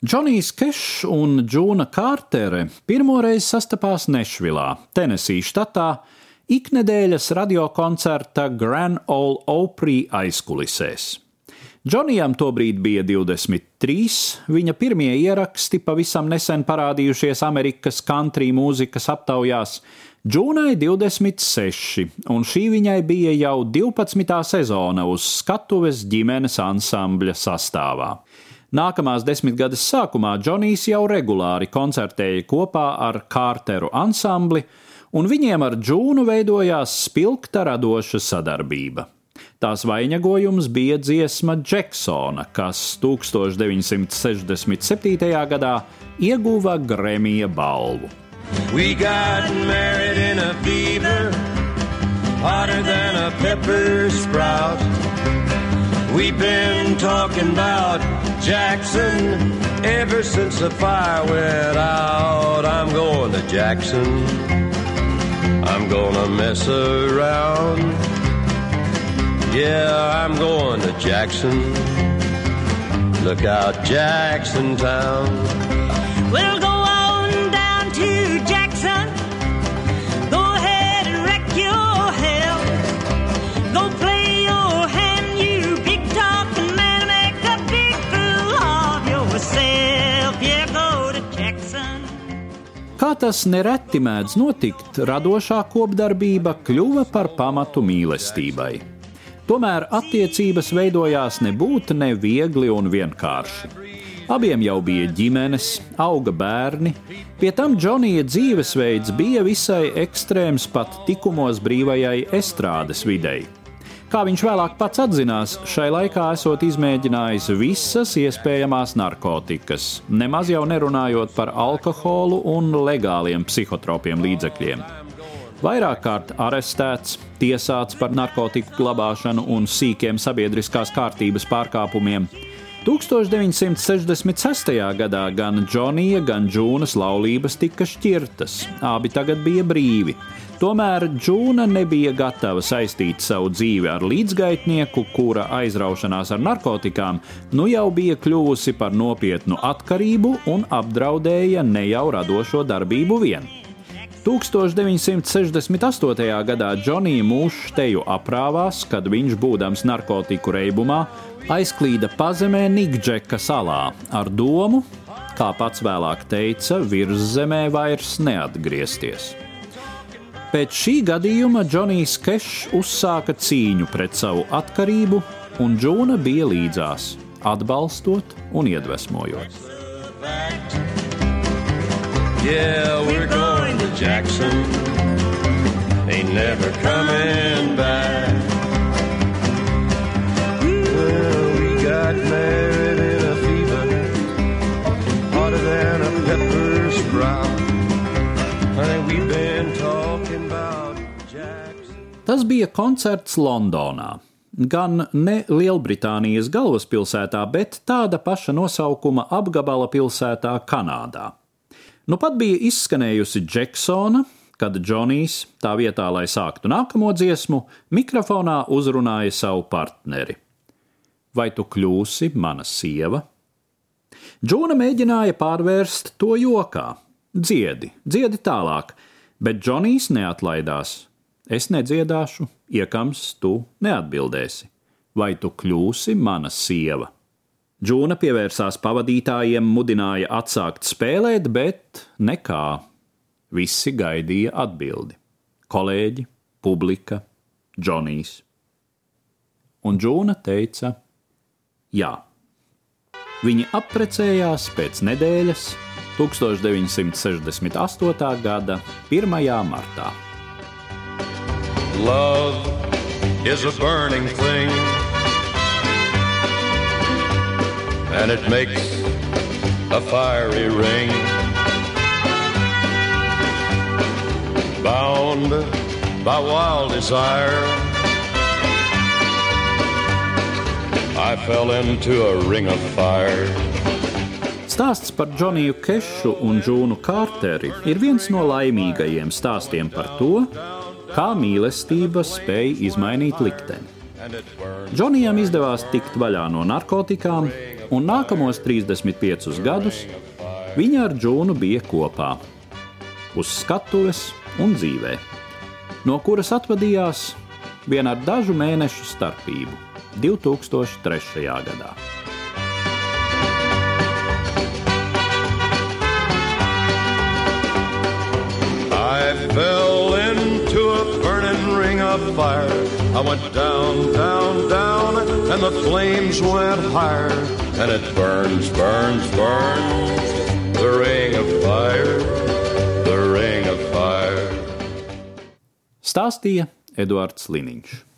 Džonijs Kešs un Džūna Kārtere pirmoreiz sastapās Nešvilā, Tenesī štatā, iknedēļas radiokoncerta Grand Ole Opry aizkulisēs. Džonijam tobrīd bija 23, viņa pirmie ieraksti pavisam nesen parādījušies Amerikas country mūzikas aptaujās, Džūnai 26, un šī viņai bija jau 12. sezona uz skatuves ģimenes ansambļa sastāvā. Nākamās desmitgades sākumā Džonijs jau regulāri koncertēja kopā ar Kārteru ansambli, un viņiem ar Džūnu veidojās spilgta radoša sadarbība. Tās vainagojums bija dziesma Džeksona, kas 1967. gadā ieguva Gremija balvu. We got married in a fever, hotter than a pepper sprout. We've been talking about Jackson ever since the fire went out. I'm going to Jackson. I'm gonna mess around. Yeah, I'm going to Jackson. Look out, Jackson Town. We'll go Kā tas nereti mēdz notikt, radošā kopdarbība kļuva par pamatu mīlestībai. Tomēr attiecības veidojās nebūtu ne viegli un vienkārši. Abiem jau bija ģimenes, auga bērni, pie tam Džonija dzīvesveids bija visai ekstrēms pat tikumos brīvajai estrādes videi. Kā viņš vēlāk pats atzinās, šai laikā esot izmēģinājis visas iespējamās narkotikas, nemaz jau nerunājot par alkoholu un legāliem psihotropiem līdzekļiem. Vairāk kārt arestēts, tiesāts par narkotiku glabāšanu un sīkiem sabiedriskās kārtības pārkāpumiem. 1966. gadā gan Džonija, gan Džūnas laulības tika šķirtas, abi tagad bija brīvi. Tomēr Džūna nebija gatava saistīt savu dzīvi ar līdzgaitnieku, kura aizraušanās ar narkotikām nu jau bija kļuvusi par nopietnu atkarību un apdraudēja ne jau radošo darbību vien. 1968. gadā Džonija mūžs teju aprāvās, kad viņš, būdams narkotiku reibumā, aizklīda pazemē Nikdžeka salā ar domu, kā pats vēlāk teica, virszemē vairs neatgriezties. Pēc šī gadījuma Džonijs Kešs uzsāka cīņu pret savu atkarību, un Džūna bija līdzās, atbalstot un iedvesmojot. Yeah, Jackson. Ain't never coming back. Well, we got married in a fever, hotter than a pepper sprout. Honey, we've been talking. Tas bija koncerts Londonā. Gan ne Lielbritānijas galvaspilsētā, bet tāda paša nosaukuma apgabala pilsētā Kanādā. Nu pat bija izskanējusi Džeksona, kad Džonijs, tā vietā, lai sāktu nākamo dziesmu, mikrofonā uzrunāja savu partneri. Vai tu kļūsi mana sieva? Džona mēģināja pārvērst to jokā. Dziedi, dziedi tālāk, bet Džonijs neatlaidās. Es nedziedāšu, iekams tu neatbildēsi. Vai tu kļūsi mana sieva? Džūna pievērsās pavadītājiem, mudināja atsākt spēlēt, bet nekā. Visi gaidīja atbildi. Kolēģi, publika, Džonijs. Un Džūna teica: Jā. Viņi apprecējās pēc nedēļas, 1968. gada 1. martā. Love is a burning thing, and it makes a fiery ring. Bound by wild desire, I fell into a ring of fire. Stāsts par Džoniju Kešu un Džūnu Kārteri ir viens no laimīgajiem stāstiem par to, kā mīlestība spēja izmainīt likteni. Džonijam izdevās tikt vaļā no narkotikām, un nākamos 35 gadus viņa ar Džūnu bija kopā uz skatuves un dzīvē, no kuras atvadījās vien ar dažu mēnešu starpību 2003. gadā. I fell into a burning ring of fire. I went down, down, down, and the flames went higher. And it burns, burns, burns, the ring of fire, the ring of fire. Stāstīja Eduards Liniņš.